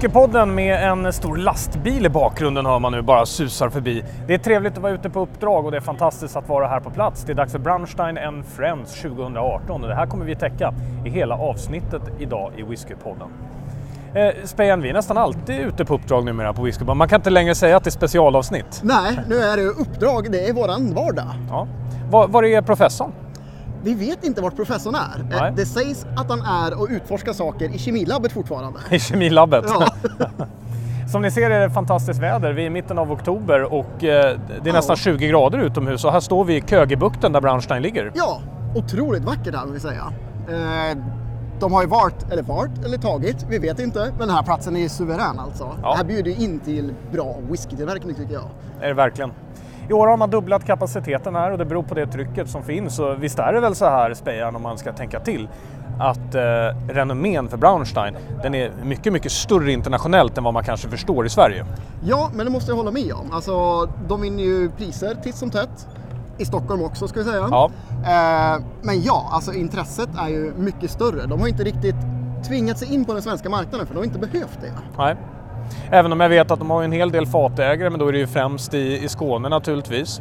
Whiskypodden med en stor lastbil i bakgrunden hör man nu bara susar förbi. Det är trevligt att vara ute på uppdrag och det är fantastiskt att vara här på plats. Det är dags för Brunstein and Friends 2018 och det här kommer vi täcka i hela avsnittet idag i Whiskypodden. Eh, Spejan, vi är nästan alltid ute på uppdrag numera på Whiskypodden. Man kan inte längre säga att det är specialavsnitt. Nej, nu är det uppdrag. Det är våran vardag. Ja. Var, var är professorn? Vi vet inte vart professorn är. Nej. Eh, Det sägs att han är och utforskar saker i kemilabbet fortfarande. I kemilabbet. Ja. Som ni ser är det fantastiskt väder. Vi är i mitten av oktober och eh, det är nästan 20 grader utomhus och här står vi i Kögebukten där Brunstein ligger. ja, otroligt vackert här vill vi säga. Eh, De har ju varit, eller varit, eller tagit, vi vet inte. Men den här platsen är ju suverän alltså. Ja. Det här bjuder ju in till bra whiskytillverkning tycker jag. Är det verkligen. I år har man dubblat kapaciteten här och det beror på det trycket som finns. Och visst är det väl så här, Spejan, om man ska tänka till, att eh, renommén för Braunstein, den är mycket, mycket större internationellt än vad man kanske förstår i Sverige. Ja, men det måste jag hålla med om. Alltså, de vinner ju priser titt som tätt. I Stockholm också ska vi säga. Ja. Eh, men ja, alltså intresset är ju mycket större. De har inte riktigt tvingat sig in på den svenska marknaden för de har inte behövt det. Nej. Även om jag vet att de har en hel del fatägare, men då är det ju främst i, i Skåne naturligtvis.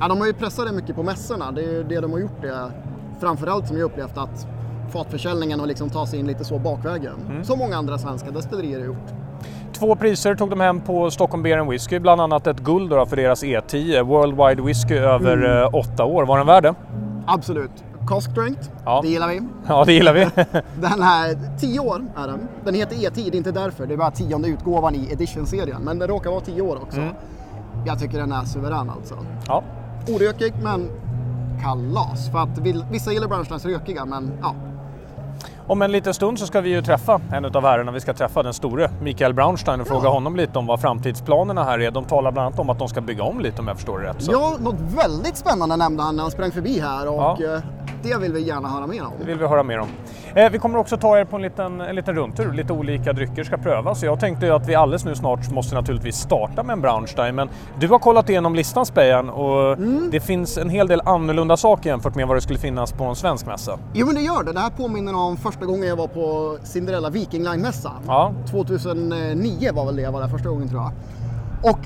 Ja, de har ju pressat det mycket på mässorna. Det är ju det de har gjort det. Framförallt som jag upplevt att fatförsäljningen har liksom tagit sig in lite så bakvägen. Som många andra svenska destillerier har gjort. Två priser tog de hem på Stockholm Beer and Whisky, bland annat ett guld för deras E10, Worldwide Whisky över eh, åtta år. Var den värd det? Absolut. Cask strength, Ja. det gillar vi. Ja, det gillar vi. Den här, 10 år är den. Den heter E10, det är inte därför. Det är bara tionde utgåvan i edition-serien. Men den råkar vara 10 år också. Jag tycker den är suverän alltså. ja. Orökig men kalas. För att vissa gillar Brunsteins rökiga men ja. Om en liten stund så ska vi ju träffa en av herrarna. Vi ska träffa den store Mikael Braunstein och fråga honom lite om vad framtidsplanerna här är. De talar bland annat om att de ska bygga om lite om jag förstår det rätt. Så. Ja, något väldigt spännande nämnde han när han sprang förbi här och Ja. eh, det vill vi gärna höra mer om. Det vill vi höra mer om. Eh, vi kommer också ta er på en liten, en liten rundtur. Lite olika drycker ska prövas. Så jag tänkte ju att vi alldeles nu snart måste naturligtvis starta med en Braunstein. Men du har kollat igenom listan Spejan och det finns en hel del annorlunda saker jämfört med vad det skulle finnas på en svensk mässa. Jo men det gör det. Det här påminner om första gången jag var på Cinderella Viking Line-mässan. Ja. 2009 var väl det jag var där första gången tror jag. Och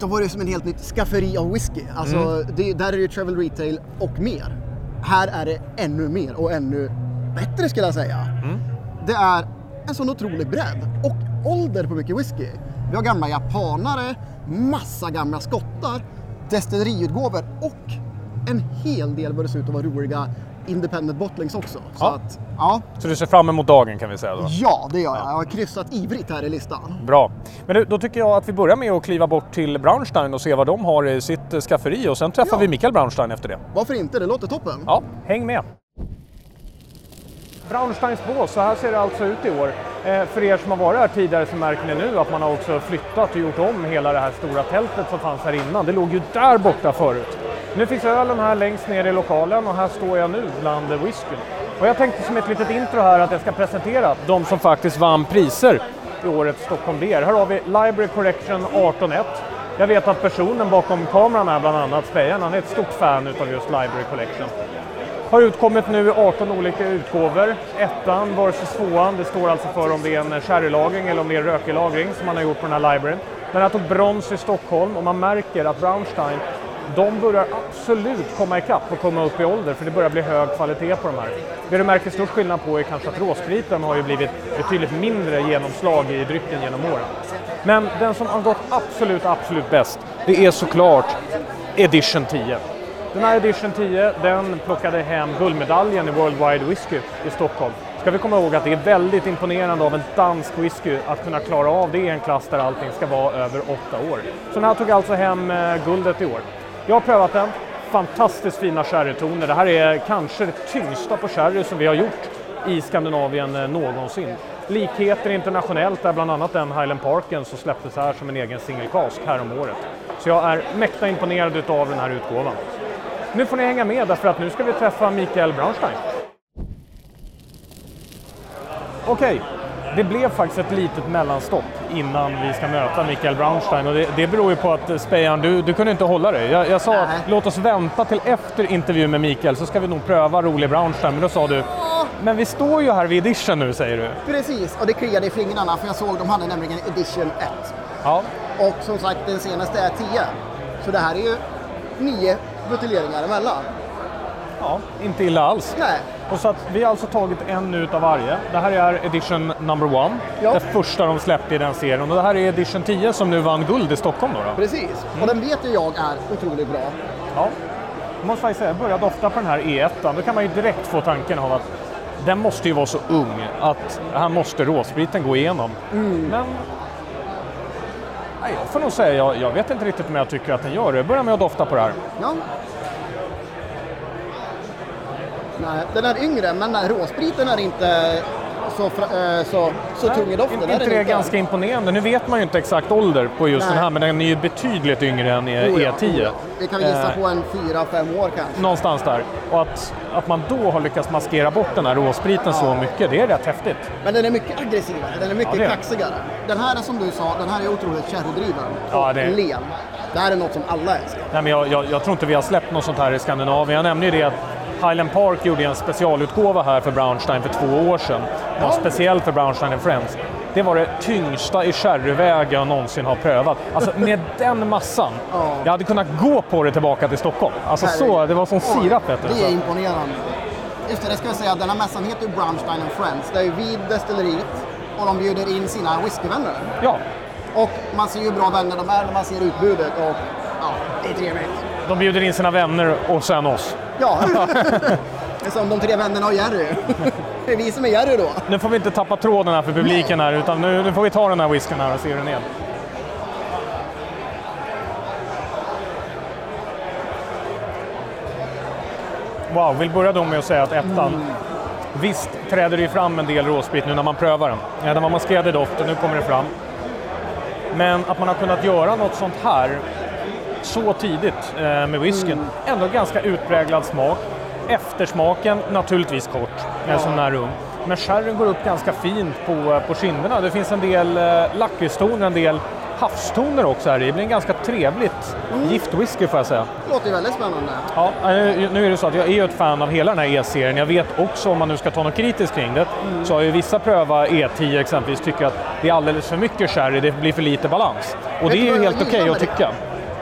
då var det som en helt nytt skafferi av whisky. Alltså, Mm. det, där är det ju travel retail och mer. Här är det ännu mer och ännu bättre skulle jag säga. Mm. Det är en sån otrolig bredd och ålder på mycket whisky. Vi har gamla japanare, massa gamla skottar, destilleriutgåvor och en hel del vad det ser ut att vara roliga independent bottlings också. Så Ja. att, ja, Så du ser fram emot dagen kan vi säga då? ja, det gör jag. Jag har kryssat ivrigt här i listan. Bra. Men du, då tycker jag att vi börjar med att kliva bort till Braunstein och se vad de har i sitt eh, skafferi och sen träffar Ja. vi Mikael Braunstein efter det. Varför inte? Det låter toppen. Ja, häng med! Braunsteins bås, så här ser det alltså ut i år. Eh, för er som har varit här tidigare så märker ni nu att man har också flyttat och gjort om hela det här stora tältet som fanns här innan. Det låg ju där borta förut. Nu finns ölen här längst ner i lokalen och här står jag nu bland whiskyn. Och jag tänkte som ett litet intro här att jag ska presentera de som faktiskt vann priser i årets Stockholm Beer. Här har vi Library Correction 18.1. Jag vet att personen bakom kameran här, bland annat Spejan, han är ett stort fan utav just Library Collection. Har utkommit nu i 18 olika utgåvor. Ettan versus tvåan, det står alltså för om det är en sherrylagring eller om det är en rökig lagring som man har gjort på den här libraryn. Den här tog brons i Stockholm och man märker att Braunstein, de börjar absolut komma ikapp och komma upp i ålder för det börjar bli hög kvalitet på de här. Det du märker stor skillnad på är kanske att råspriten har ju blivit betydligt mindre genomslag i drycken genom åren. Men den som har gått absolut, absolut bäst, det är såklart Edition 10. Den här Edition 10, den plockade hem guldmedaljen i World Wide Whisky i Stockholm. Ska vi komma ihåg att det är väldigt imponerande av en dansk whisky att kunna klara av det i en klass där allting ska vara över åtta år. Så den här tog alltså hem eh, guldet i år. Jag har prövat den, fantastiskt fina sherrytoner. Det här är kanske det tyngsta på sherry som vi har gjort i Skandinavien eh, någonsin. Likheter internationellt är bland annat den Highland Parken som släpptes här som en egen single cask häromåret. året. Så jag är mäkta imponerad utav den här utgåvan. Nu får ni hänga med därför att nu ska vi träffa Mikael Braunstein. Okej, det blev faktiskt ett litet mellanstopp innan vi ska möta Mikael Braunstein och det, det beror ju på att eh, Spejan, du, du kunde inte hålla dig. Jag, jag sa Nej. låt oss vänta till efter intervjun med Mikael så ska vi nog pröva rolig Braunstein, men då sa du Men vi står ju här vid edition nu säger du? Precis, och det kliade i fingrarna för jag såg de hade nämligen edition 1. Ja. Och som sagt den senaste är 10. Så det här är ju nio buteljeringar emellan. Ja, inte illa alls. Nej. Och så vi har alltså tagit en ut av varje. Det här är edition number one, Ja. det första de släppte i den serien. Och det här är edition 10 som nu vann guld i Stockholm då. då. Precis, och den vet ju jag är otroligt bra. Ja. Jag måste faktiskt säga, jag börjar dofta på den här E1. Då kan man ju direkt få tanken av att den måste ju vara så ung att här måste råspriten gå igenom. Men nej, jag får nog säga, jag, jag vet inte riktigt om jag tycker att den gör det. Jag börjar med att dofta på det här. Ja. Nej, den är yngre, men den här råspriten är inte så, eh, så, så tung i doften. Är är inte det ganska imponerande? Nu vet man ju inte exakt ålder på just Nej. den här, men den är ju betydligt yngre än E- Oh ja, E10. oh ja. Vi kan gissa Eh, på en 4-5 år kanske. Någonstans där. Och att, att man då har lyckats maskera bort den här råspriten så mycket, det är rätt häftigt. Men den är mycket aggressivare, den är mycket Ja, det kaxigare. Den här är som du sa, den här är otroligt sherrydriven. Ja, det len. Det här är något som alla älskar. Nej, men jag, jag, jag tror inte vi har släppt något sånt här i Skandinavien. Jag nämnde ju det att Highland Park gjorde en specialutgåva här för Brownstein för två år sedan. Ja, speciellt för Brownstein and Friends. Det var det tyngsta i sherryväg jag någonsin har prövat. Alltså med den massan. Ja. Jag hade kunnat gå på det tillbaka till Stockholm. Alltså så, det var som sirap vet du. Det är imponerande. Just det, det ska jag säga, den här mässan heter ju Brownstein and Friends. Det är ju vid destilleriet och de bjuder in sina whiskyvänner. Ja, Och man ser ju hur bra vänner de är när man ser utbudet och ja, det är trevligt. de bjuder in sina vänner och sen oss. Ja, det är som de tre vännerna och Jerry. Det är vi som är Jerry då. Nu får vi inte tappa tråden här för publiken här, utan nu, nu får vi ta den här whiskyn här och se hur den är. Wow, vill börja då med att säga att ettan, visst träder det ju fram en del råsprit nu när man prövar den. Den var maskerad i doften, nu kommer det fram. Men att man har kunnat göra något sånt här så tidigt eh, med whiskyn, ändå ganska utpräglad smak. Eftersmaken naturligtvis kort, ja. som den är ung. Men sherryn går upp ganska fint på, på kinderna. Det finns en del eh, lakritstoner, en del havstoner också här i. Det blir en ganska trevligt giftwhisky får jag säga. Det låter väldigt spännande. Ja, eh, nu är det så att jag är ju ett fan av hela den här E-serien. Jag vet också, om man nu ska ta något kritiskt kring det, så har ju vissa prövat E10 exempelvis tycker att det är alldeles för mycket sherry, det blir för lite balans. Och Vet det är ju helt okej gillar att tycka.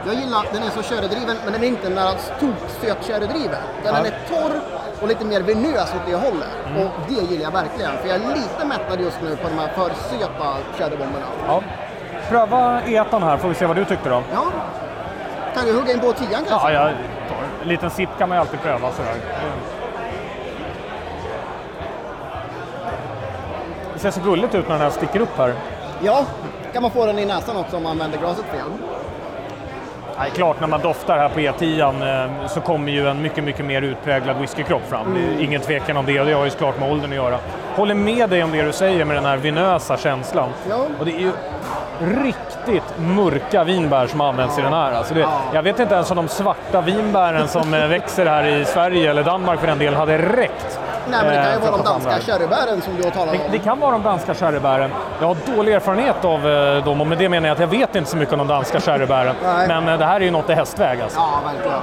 Jag gillar den är så sherrydriven, men den är inte den där storsöt sherrydriven. Den Ja. är torr och lite mer venös åt det hållet. Mm. Och det gillar jag verkligen, för jag är lite mättad just nu på de här för söta sherrybomberna. Ja. Pröva etan här, får vi se vad du tyckte då. Ja. Kan du hugga in på tian kanske? Ja, jag tar en liten sipp kan man ju alltid pröva sådär. Det ser så gulligt ut när den här sticker upp här. Ja. Kan man få den i näsan också om man vänder glaset fel? Nej, klart, när man doftar här på E10 eh, så kommer ju en mycket, mycket mer utpräglad whiskykropp fram. Det är ingen tvekan om det och det har ju såklart med åldern att göra. Håller med dig om det du säger med den här vinösa känslan. Ja. Och det är ju riktigt mörka vinbär som används i den här. Alltså det, jag vet inte ens om de svarta vinbären som eh, växer här i Sverige eller Danmark för den del hade räckt. Nej, men det kan eh, ju för vara de danska det sherrybären som du har talat Det, om. det kan vara de danska sherrybären. Jag har dålig erfarenhet av eh, dem och med det menar jag att jag vet inte så mycket om de danska sherrybären. Nej. Men eh, det här är ju något i hästväg alltså. Ja, verkligen.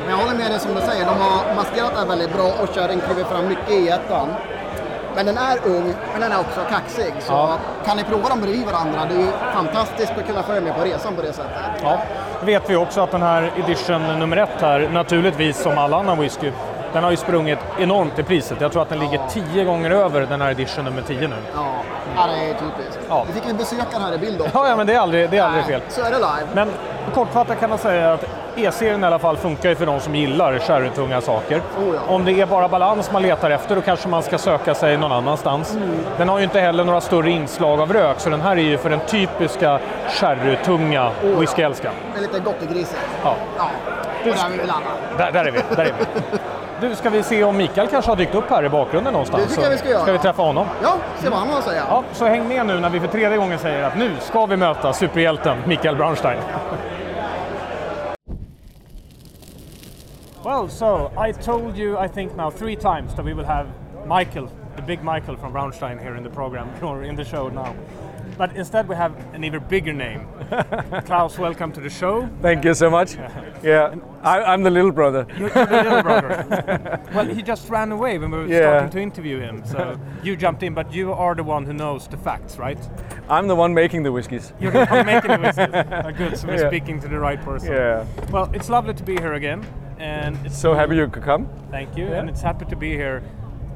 Men jag håller med dig som du säger, de har maskerat det här väldigt bra och sherryn kliver fram mycket i ettan. Men den är ung, men den är också kaxig. Så Ja. kan ni prova dem bredvid varandra, det är ju fantastiskt att kunna följa med på resan på det sättet. Ja, vet vi också att den här edition nummer ett här, naturligtvis som all annan whisky, den har ju sprungit enormt i priset. Jag tror att den ligger tio gånger över den här edition nummer 10 nu. Ja, ja det är typiskt. Ja. Vi fick en besökare här i bild också. Ja, ja men det är aldrig, det är aldrig fel. Så är det live. Men kortfattat kan man säga att E-serien i alla fall funkar ju för de som gillar sherrytunga saker. Oh ja. Om det är bara balans man letar efter då kanske man ska söka sig någon annanstans. Mm. Den har ju inte heller några större inslag av rök så den här är ju för den typiska sherrytunga ja. whiskyälskaren. Är lite gottegrisigt. Ja. Ja, och där är vi väl alla. Där, där är vi. Där är vi. Du, ska vi se om Mikael kanske har dykt upp här i bakgrunden någonstans? Det tycker jag vi ska göra. Ska vi träffa honom? Ja, se vad han har att säga. Ja, så häng med nu när vi för tredje gången säger att nu ska vi möta superhjälten Mikael Brownstein. Well, so I told you, I think now three times that we will have Michael, the big Michael from Brownstein here in the program, or in the show now. But instead we have an even bigger name. Klaus, welcome to the show. Thank you so much. Yeah, I, am the little brother. You're, you're the little brother. well, he just ran away when we were Yeah. starting to interview him, so you jumped in, but you are the one who knows the facts, right? I'm the one making the whiskies. You're the one making the whiskey. Uh, good, so we're Yeah. speaking to the right person. Yeah. Well, it's lovely to be here again, and it's So happy you could come. Thank you, Yeah. and it's happy to be here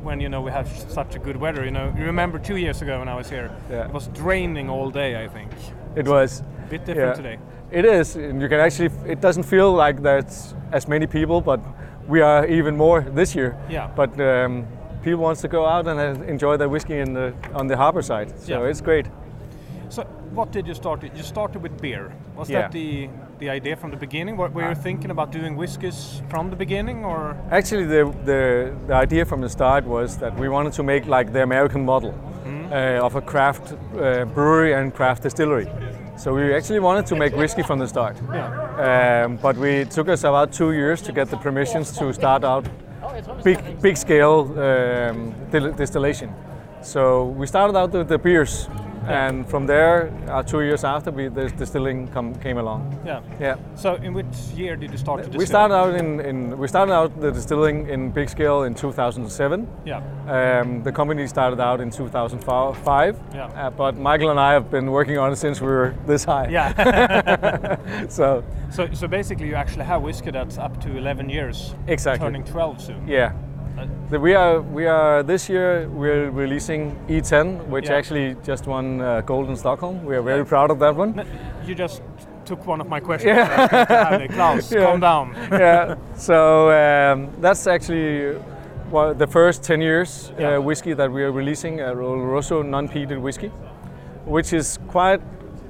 when you know we have such a good weather. You know, you remember two years ago when I was here, Yeah. it was draining all day. I think It was. a bit different yeah. today. It is, and you can actually. It doesn't feel like there's as many people, but we are even more this year. Yeah. But um, people wants to go out and uh, enjoy their whiskey in the, on the harbor side, so Yeah. it's great. So, what did you start? with? You started with beer. Was Yeah. that the the idea from the beginning? Were, were you thinking about doing whiskies from the beginning, or Actually, the, the, the idea from the start was that we wanted to make like the American model uh, of a craft uh, brewery and craft distillery. So we actually wanted to make whiskey from the start. yeah, Um, but we it took us about two years to get the permissions to start out big big scale um, distillation. So we started out with the beers, and from there, uh, two years after, we, the distilling come, came along. yeah? Yeah. So, in which year did you start to distill? We started out in, in we started out the distilling in big scale in 2007. Yeah, Um, the company started out in 2005. Yeah. Uh, but Michael and I have been working on it since we were this high. yeah. So so, so basically, you actually have whiskey that's up to 11 years, Exactly. turning 12 soon. yeah. Uh, The- we are we are this year we're releasing E10, which Yeah. actually just won uh, gold in Stockholm. We are very proud of that one. You just took one of my questions. I was going to have it. Klaus, Yeah. calm down. yeah. So um, that's actually well, the first 10 years Yeah. uh, whiskey that we are releasing, a Oloroso non-peated whiskey, which is quite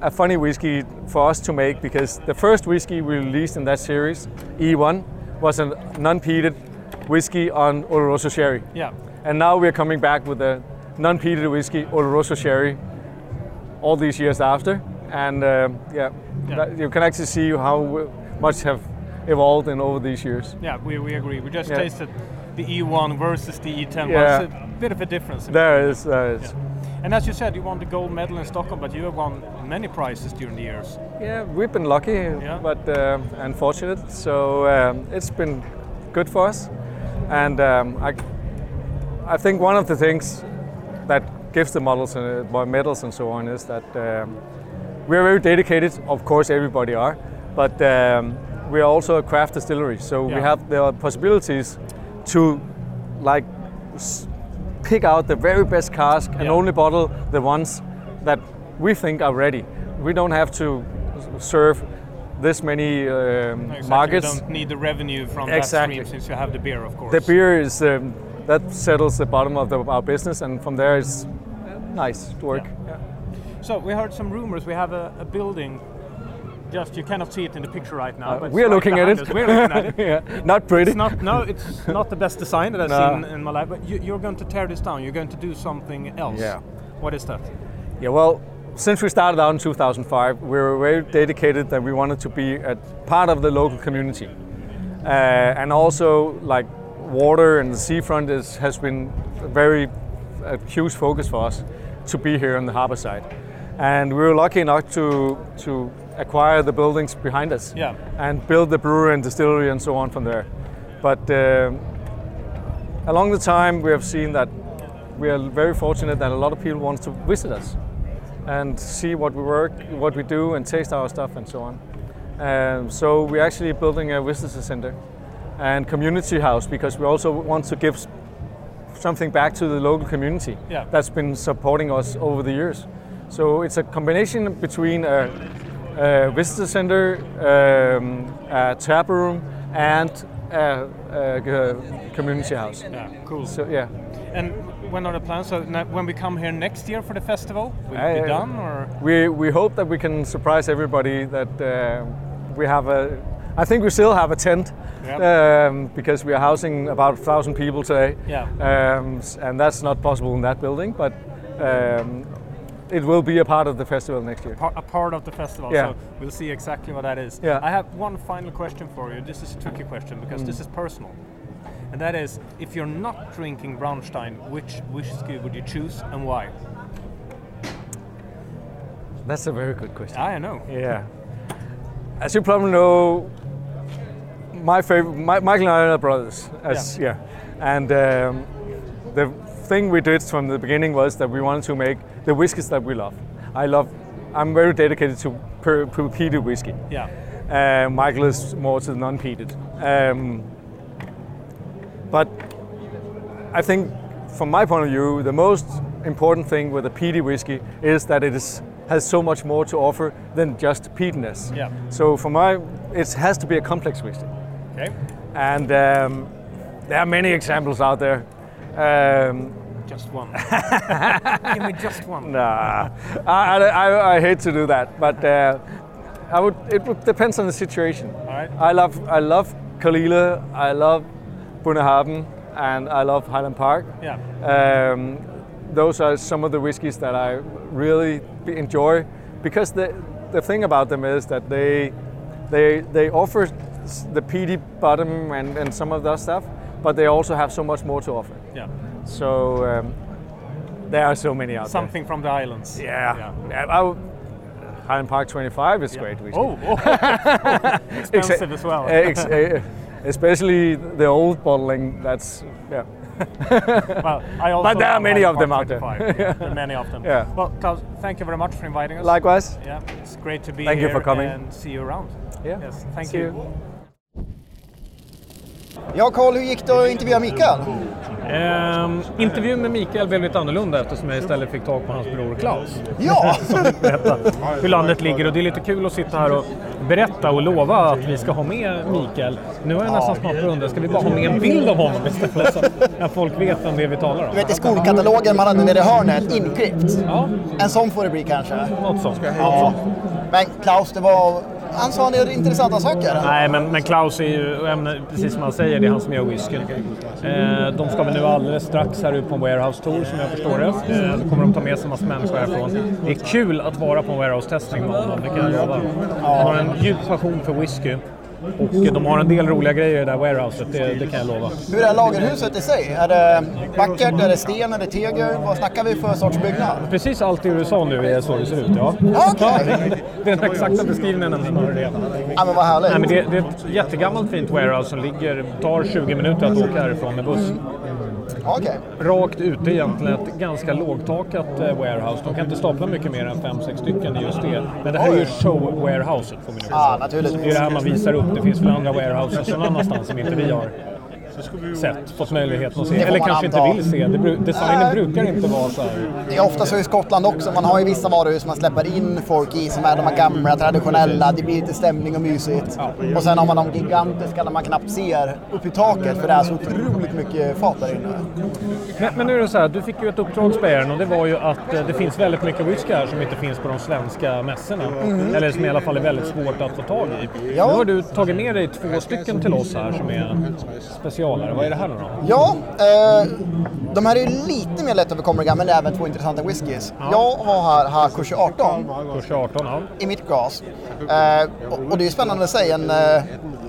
a funny whiskey for us to make because the first whiskey we released in that series, E1, was a non-peated whiskey on Oloroso sherry. Yeah. And now we're coming back with a non-peated whiskey, Oloroso Sherry, all these years after. And um, yeah, Yeah. that- you can actually see how much have evolved in over these years. Yeah, we, we agree. We just Yeah. tasted the E1 versus the E10. Yeah. It's a bit of a difference. There is, there is. And as you said, you won the gold medal in Stockholm, but you have won many prizes during the years. Yeah, we've been lucky, but um, unfortunate. So um, it's been good for us. And um, I, I think one of the things that gives the models and uh, medals and so on is that um, we're very dedicated. Of course, everybody are, but um, we are also a craft distillery. So we have the possibilities to like s- pick out the very best cask and Yeah. only bottle the ones that we think are ready. We don't have to serve this many um, Exactly. markets. You don't need the revenue from Exactly. that stream since you have the beer, of course. The beer is um, that settles the bottom of the, our business, and from there it's nice to work. Yeah. So we heard some rumors. We have a, a building. Just you cannot see it in the picture right now. Uh, but we're right looking at it. We're looking at it. yeah, not pretty. It's not, no, it's not the best design that I've No. seen in my life. But you, you're going to tear this down. You're going to do something else. Yeah. What is that? Yeah, well, since we started out in 2005, we were very dedicated that we wanted to be a part of the local community. Uh, and also, like, water and the seafront is, has been a very a huge focus for us to be here on the harbor side. And we were lucky enough to, to acquire the buildings behind us Yeah. and build the brewery and distillery and so on from there. But um along the time, we have seen that we are very fortunate that a lot of people want to visit us and see what we work, what we do, and taste our stuff and so on. Um, so we're actually building a visitor center and community house because we also want to give something back to the local community Yeah. that's been supporting us over the years. So it's a combination between a, a visitor center, um, a tap room, and a community house. Yeah, cool. So yeah, And when are the plans? So when we come here next year for the festival, will it Uh, be done or? we we hope that we can surprise everybody that uh, we have a. I think we still have a tent Yep. um, because we are housing about a thousand people today. Yeah. Um, and that's not possible in that building, but um, it will be a part of the festival next year. A part of the festival. Yeah. So we'll see exactly what that is. Yeah. I have one final question for you. This is a tricky question because Mm. this is personal. And that is, if you're not drinking Braunstein, which whiskey would you choose and why? That's a very good question. I know. Yeah. As you probably know, my favorite, my, Michael and I are brothers. As, yeah. And um, the thing we did from the beginning was that we wanted to make the whiskies that we love. I love, I'm very dedicated to per, per peated whiskey. Yeah. Uh, Michael is more to the non-peated. Um, but I think, from my point of view, the most important thing with a peaty whiskey is that it is, has so much more to offer than just peatiness. Yeah. So for my, it has to be a complex whiskey, Okay. and um, there are many examples out there. Um, Just one. Give me just one. Nah, I, I, I, I hate to do that, but uh, I would. It would, depends on the situation. All right. I love I love Kalila, I love Bunnahabhain, and I love Highland Park. Yeah. Um, those are some of the whiskies that I really enjoy because the the thing about them is that they they they offer the peaty bottom and, and some of that stuff, but they also have so much more to offer. Yeah. So um, there are so many out there. Something from the islands. Yeah. Yeah. yeah. I Highland Park 25 is great whiskey. Oh, oh. expensive as well. Eh, ex- eh, especially the old bottling. That's yeah. well, I also But there are many of them out there. 25. Yeah, there are many of them. Yeah. Well, Klaus, thank you very much for inviting us. Likewise. Yeah, it's great to be Thank you here for coming. and see you around. Yeah. Yes, thank See you. you. Ja, Carl, hur gick det att intervjua Mikael? Ehm, intervjun med Mikael blev lite annorlunda eftersom jag istället fick tag på hans bror Klaus. Ja! Hur landet ligger och det är lite kul att sitta här och berätta och lova att vi ska ha med Mikael. Nu har jag nästan snart undrat, ska vi bara ha med en bild av honom istället så att folk vet vem det vi talar om? Du vet i skolkatalogen man hade nere i hörnet inklippt. Ja, En sån får det bli kanske. något sånt. Ja. Men Klaus, det var... Han sa en del intressanta saker. Nej, men, men Klaus är ju, ämne, precis som han säger, det är han som gör whiskyn. Eh, de ska väl nu alldeles strax här ut på en warehouse tour som jag förstår det. Eh, då kommer de ta med sig en massa människor härifrån. Det är kul att vara på en warehouse-testning med honom, det kan jag lova. Han har en djup passion för whisky. Och de har en del roliga grejer i det där warehouset, det, det kan jag lova. Hur är lagerhuset i sig? Är det vackert? Är det sten? Är det tegel? Vad snackar vi för sorts byggnad? Precis allt det du sa nu är så det ser ut, ja. Ja, okej. det är den exakta beskrivningen av det. Ja, men vad härligt. Nej, men det, det är ett jättegammalt fint warehouse som ligger, tar 20 minuter att åka härifrån med buss. Ja, Okej. Rakt ute egentligen, ett ganska lågtakat eh, warehouse. De kan inte stapla mycket mer än 5-6 stycken i just det. Men det här är ju show-warehouset får vi nu säga. naturligtvis. Det är det här man visar upp. Det finns väl andra warehouses någon annanstans som inte vi har sett, fått möjligheten att se. Eller kanske inte anta. vill se. Det, bru- designen brukar inte vara så här. Det är ofta så i Skottland också. Man har ju vissa varuhus man släpper in folk i som är de här gamla traditionella. Det blir lite stämning och mysigt. Och sen har man de gigantiska där man knappt ser upp i taket för det är så otroligt mycket fat där inne. Men, men nu är det så här, du fick ju ett uppdrag Spejern och det var ju att eh, det finns väldigt mycket whisky här som inte finns på de svenska mässorna. Eller som i alla fall är väldigt svårt att få tag i. Ja. Nu har du tagit med dig två stycken till oss här som är specialare. Vad är det här nu då? Ja, eh, de här är ju lite mer lättöverkomliga men även två intressanta whiskys. Jag har här Hakushu 18 Kurs 18, ja. i mitt glas. Eh, och, och det är ju spännande att säga en eh,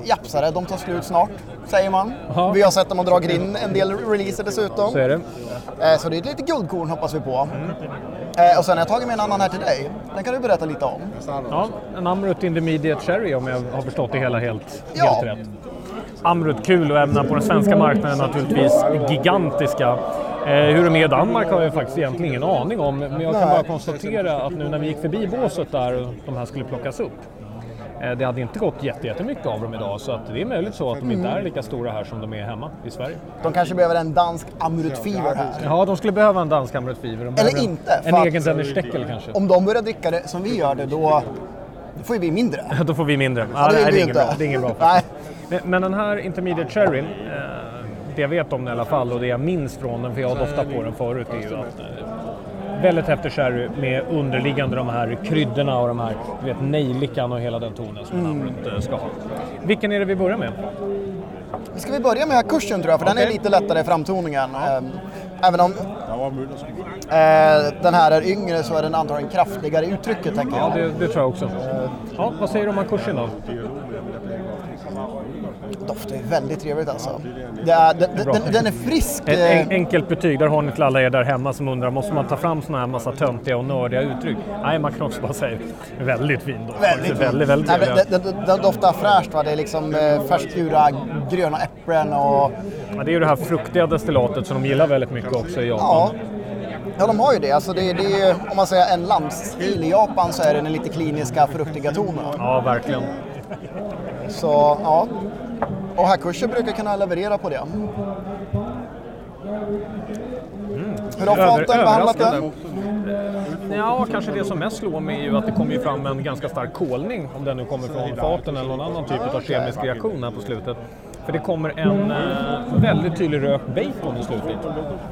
japsare, de tar slut snart, säger man. Ja. Vi har sett dem och dragit in en del releaser dessutom. Så är det. Eh, så det är ett litet guldkorn hoppas vi på. Eh, och sen har jag tagit med en annan här till dig. Den kan du berätta lite om. Ja, en Amrut Intermediate Cherry om jag har förstått det hela helt, Ja. helt rätt. Amrut kul och även på den svenska marknaden naturligtvis gigantiska. Eh, hur de är i Danmark har jag faktiskt egentligen ingen aning om. Men jag kan bara konstatera att nu när vi gick förbi båset där de här skulle plockas upp. eh, Det hade inte gått jätte- jättemycket av dem idag så att det är möjligt så att de inte är lika stora här som de är hemma i Sverige. De kanske behöver en dansk Amrut Fever här. Ja, de skulle behöva en dansk Amrut Fever. En- inte, En egen Dennis Steckel kanske. Om de börjar dricka det som vi gör det, då, då får vi mindre. Då får vi mindre. Ja, det nej, vi är inte. ingen bra. Det är ingen bra. Nej. Men, men den här Intermediate Cherryn, eh, det jag vet om den i alla fall och det jag minns från den, för jag har doftat på den förut, är ju att eh, väldigt häftig sherry med underliggande de här kryddorna och de här, du vet, nejlikan och hela den tonen som en Amrut eh, ska ha. Vilken är det vi börjar med? Ska vi börja med kursen tror jag, för den är lite lättare i framtoningen. Ehm, Även om den här är yngre så är den antagligen kraftigare i uttrycket tänker Ja, jag. det, det tror jag också. Ja, vad säger du om kursen då? Doftar ju väldigt trevligt alltså. Det är, den, den, den är frisk. Ett eh, en, enkelt betyg, där har ni till alla er där hemma som undrar, måste man ta fram såna här massa töntiga och nördiga uttryck? Nej, man kan också bara säga väldigt fin doft. Väldigt, väldigt, väldigt Nej, den, den, den doftar fräscht va, det är liksom eh, färskgjorda gröna äpplen och Ja, det är ju det här fruktiga destillatet som de gillar väldigt mycket också i Japan. ja. Ja, de har ju det. Alltså det, det är om man säger en landstil i Japan så är det den lite kliniska fruktiga tonen. Ja, verkligen. Så ja. Och Hakusha brukar kunna leverera på det. Hur har faten behandlat överraskande. Ja, kanske det som mest slår mig är ju att det kommer ju fram en ganska stark kolning, om den nu kommer från faten eller någon annan typ av kemisk reaktion här på slutet. För det kommer en eh, väldigt tydlig rök bacon i slutet.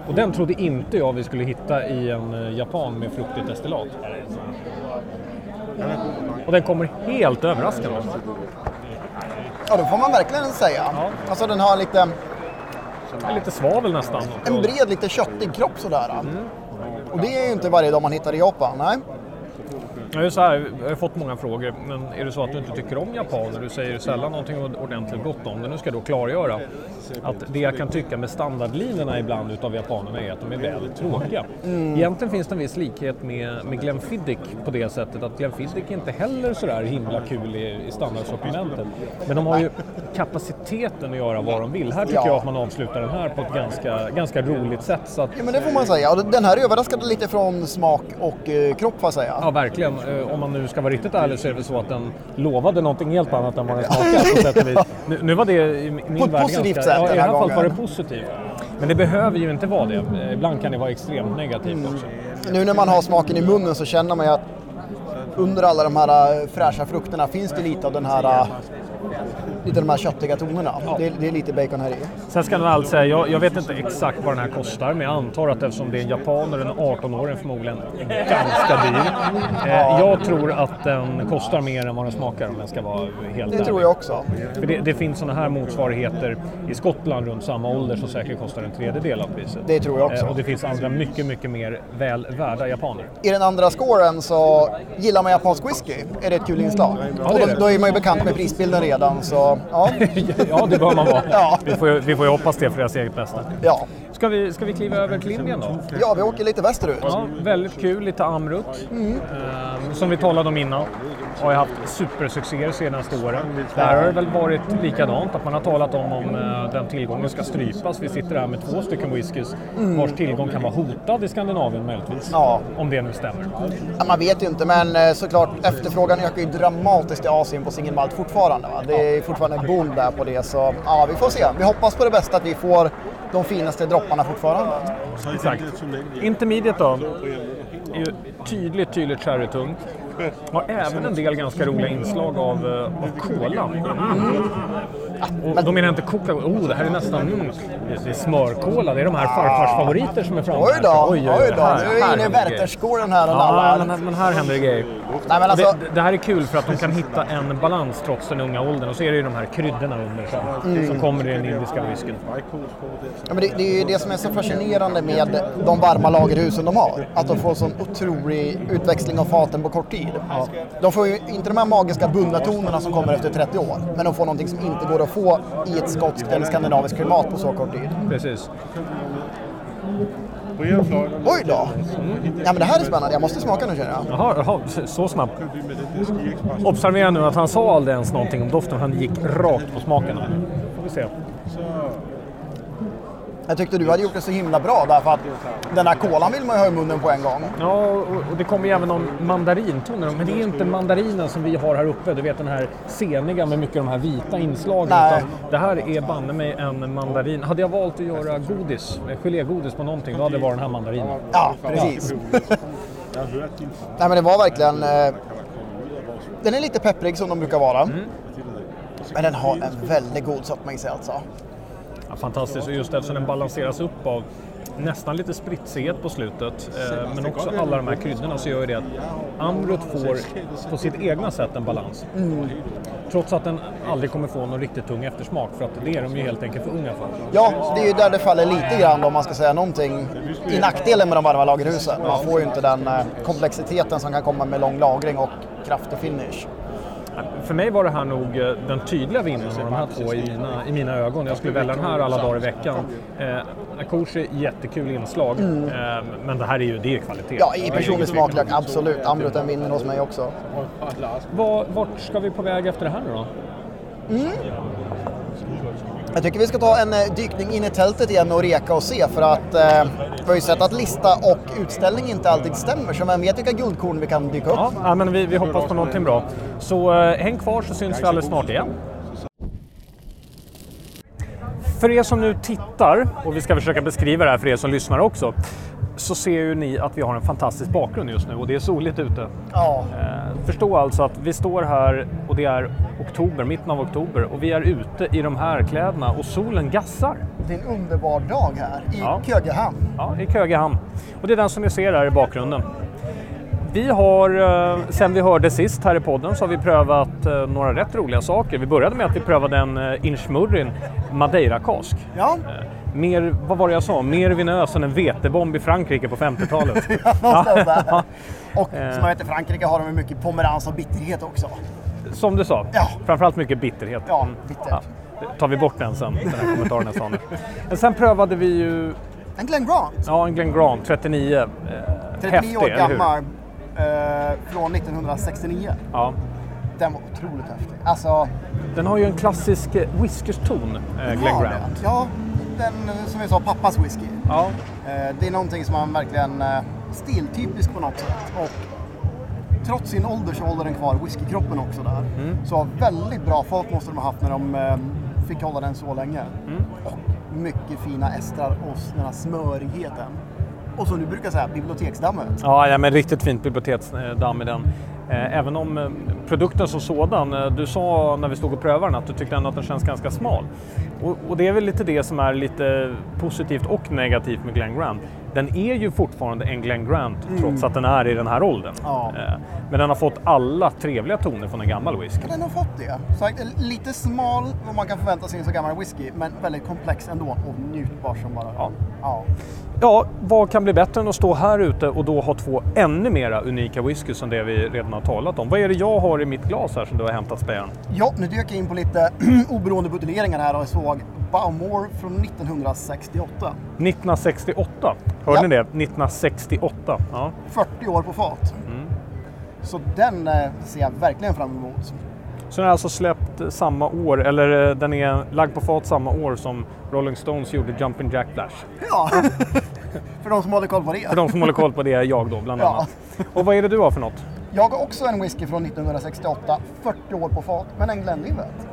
Och den trodde inte jag vi skulle hitta i en eh, japan med fruktigt destillat. Och den kommer helt överraskande. Ja, det får man verkligen säga. Alltså den har lite, Lite svavel nästan. en bred, lite köttig kropp sådär. Och det är ju inte varje dag man hittar i Japan. Nej. Jag, är så här, jag har fått många frågor, men är det så att du inte tycker om japaner? Du säger sällan någonting ordentligt gott om det. Nu ska jag då klargöra att det jag kan tycka med standardlinorna ibland utav japanerna är att de är väldigt tråkiga. Egentligen finns det en viss likhet med, med Glenfiddich på det sättet att Glenfiddich är inte heller sådär himla kul i, i standardsortimentet. Men de har ju kapaciteten att göra vad de vill. Här tycker Ja. jag att man avslutar den här på ett ganska, ganska roligt sätt. Så att, Ja, men det får man säga. Den här överraskade lite från smak och eh, kropp får jag säga. Ja, verkligen. Eh, Om man nu ska vara riktigt ärlig så är det väl så att den lovade någonting helt annat än vad den smakar på. Nu, nu var det i min På värld positivt ganska, sätt ja, I här fallet var det positivt. Men det behöver ju inte vara det. Eh, Ibland kan det vara extremt negativt också. Nu när man har smaken i munnen så känner man ju att under alla de här eh, fräscha frukterna finns det lite av den här lite de här köttiga tonerna. Det, är, det är lite bacon här i. Sen ska jag väl säga, jag, jag vet inte exakt vad den här kostar, men jag antar att eftersom det är en japaner, en 18-åring förmodligen ganska dyr. Eh, jag tror att den kostar mer än vad den smakar om jag ska vara helt Det ärlig. tror jag också. För det, det finns sådana här motsvarigheter i Skottland runt samma ålder som säkert kostar en tredjedel av priset. Det tror jag också. Eh, och det finns andra mycket, mycket mer väl värda japaner. I den andra scoren så gillar man japansk whisky. Är det ett kul inslag? det och är då, det. då är man ju bekant med prisbilden redan så ja. ja, det bör man vara. Ja. Vi, får, ju- vi får ju hoppas det för deras eget bästa. ja. Ska vi, ska vi kliva över till Indien då? Ja, vi åker lite västerut. Ja, väldigt kul, lite Amrut. Ehm, som vi talade om innan. Har ju haft supersuccéer senaste åren. Där har det väl varit likadant, att man har talat om om eh, den tillgången ska strypas. Vi sitter här med två stycken whiskys vars tillgång kan vara hotad i Skandinavien möjligtvis. Ja. Om det nu stämmer. Ja, man vet ju inte, men eh, såklart efterfrågan ökar ju dramatiskt i Asien på single malt fortfarande. Va? Det är fortfarande en boom där på det, så ja, vi får se. Vi hoppas på det bästa, att vi får de finaste dropparna fortfarande. Exakt. Intermediate då, är ju tydligt, tydligt sherrytungt. Har även en del ganska roliga inslag av, eh, av cola. Mm. Och då menar jag inte Coca-Cola, oh det här är nästan mm, det- är smörkola, det är de här farfars favoriter som är framme. Oj då, Oj, oj, oj då. här- Nu är vi inne i. Wertherskåren här och Ja, men, men här händer det grejer. Nej, men alltså, det, det här är kul för att de kan hitta en balans trots den unga åldern och så är det ju de här kryddorna under som, Mm. som kommer i den indiska whiskyn. ja, men det, det är ju det som är så fascinerande med de varma lagerhusen de har. Att de får sån otrolig utväxling av faten på kort tid. De får ju inte de här magiska bundna tonerna som kommer efter 30 år, men de får någonting som inte går att få i ett skotskt eller skandinaviskt klimat på så kort tid. Precis. Oj då! Ja, men det här är spännande, jag måste smaka nu känner jag. Jaha, jaha, så- snabbt. Observera nu att han sa aldrig ens någonting om doften, han gick rakt på smaken. Får vi se. Jag tyckte du hade gjort det så himla bra därför att den här kolan vill man ju ha i munnen på en gång. Ja, och det kommer ju även någon mandarinton, men det är inte mandarinen som vi har här uppe. Du vet den här seniga med mycket av de här vita inslagen. Nej. Utan det här är banne mig en mandarin. Hade jag valt att göra godis, eh, gelégodis på någonting, då hade det varit den här mandarinen. Ja, precis. Nej men det var verkligen... Eh, den är lite pepprig som de brukar vara. Men den har en väldigt god sötma i sig alltså. Fantastiskt, och just eftersom den balanseras upp av nästan lite spritsighet på slutet, eh, men också alla de här kryddorna så gör ju det att Amrut får på sitt egna sätt en balans. Trots att den aldrig kommer få någon riktigt tung eftersmak, för att det är de ju helt enkelt för unga för. Ja, det är ju där det faller lite grann om man ska säga någonting i nackdelen med de varma lagerhusen. Man får ju inte den eh, komplexiteten som kan komma med lång lagring och kraftig finish. För mig var det här nog eh, den tydliga vinnaren av de här två i mina, i mina ögon. Jag skulle välja den här alla dagar i veckan. Eh, Akoshi, jättekul inslag, eh, men det här är ju det är kvalitet. Ja, i personlig smaklök, absolut. Ambruten vinner hos mig också. Var, vart ska vi på väg efter det här nu då? Jag tycker vi ska ta en eh, dykning in i tältet igen och reka och se för att eh, vi har ju sett att lista och utställning inte alltid stämmer så vem vet vilka guldkorn vi kan dyka upp. Ja, ja, men vi, vi hoppas på någonting bra. Så eh, häng kvar så syns vi alldeles snart igen. För er som nu tittar, och vi ska försöka beskriva det här för er som lyssnar också, så ser ju ni att vi har en fantastisk bakgrund just nu och det är soligt ute. Ja. Eh, förstå alltså att vi står här och det är oktober, mitten av oktober och vi är ute i de här kläderna och solen gassar. Det är en underbar dag här i Ja. Kögehamn. Ja, i Kögehamn. Och det är den som ni ser här i bakgrunden. Vi har, eh, sen vi hörde sist här i podden, så har vi prövat eh, några rätt roliga saker. Vi började med att vi prövade en eh, Inchmurrin Madeira-kask. Ja, Mer, vad var det jag sa? Mer vinös än en vetebomb i Frankrike på 50-talet. någonstans där. Och Eh. som jag vet i Frankrike har de mycket pomerans och bitterhet också. Som du sa, Ja. framförallt mycket bitterhet. Ja, bittert. Ja, tar vi bort den sen, den här kommentaren jag sa nu. Men sen prövade vi ju En Glen Grant, ja, en Glen Grant 39. Eh, 39 häftig, år gammal, eh, från 1969. Ja. Den var otroligt häftig. Alltså, Den har ju en klassisk eh, whiskerston, eh, Glen Grant. Ja, den eh, som vi sa, pappas whisky. Ja, Eh, det är någonting som man verkligen eh, stiltypisk på något sätt. Och trots sin ålder så håller den kvar whiskykroppen också där. Mm. Så väldigt bra fart måste de ha haft när de fick hålla den så länge. Mm. Och mycket fina estrar och den här smörigheten. Och som du brukar säga, biblioteksdammet. ja, ja men riktigt fint biblioteksdamm i den. Eh, Även om eh, produkten som sådan, eh, du sa när vi stod och prövade den att du tyckte ändå att den känns ganska smal. Och, och det är väl lite det som är lite positivt och negativt med Glen Grant. Den är ju fortfarande en Glen Grant trots att den är i den här åldern. Ja. Men den har fått alla trevliga toner från en gammal whisky. Den har fått det. Så, lite smal vad man kan förvänta sig i en så gammal whisky, men väldigt komplex ändå och njutbar som bara... Ja. ja. Ja, vad kan bli bättre än att stå här ute och då ha två ännu mera unika whisky som det vi redan har talat om? Vad är det jag har i mitt glas här som du har hämtat spejaren? Ja, nu dök jag in på lite oberoende buteljeringar här och jag såg Baumor från 1968. 1968, hörde Ja. ni det? 1968. Ja. 40 år på fat. Mm. Så den eh, ser jag verkligen fram emot. Så den är alltså släppt samma år, eller eh, den är lagd på fat samma år som Rolling Stones gjorde Jumpin' Jack Flash. Ja, för de som håller koll på det. För de som håller koll på det jag då, bland Ja. annat. Och vad är det du har för något? Jag har också en whisky från 1968, 40 år på fat, men en Glenlivet.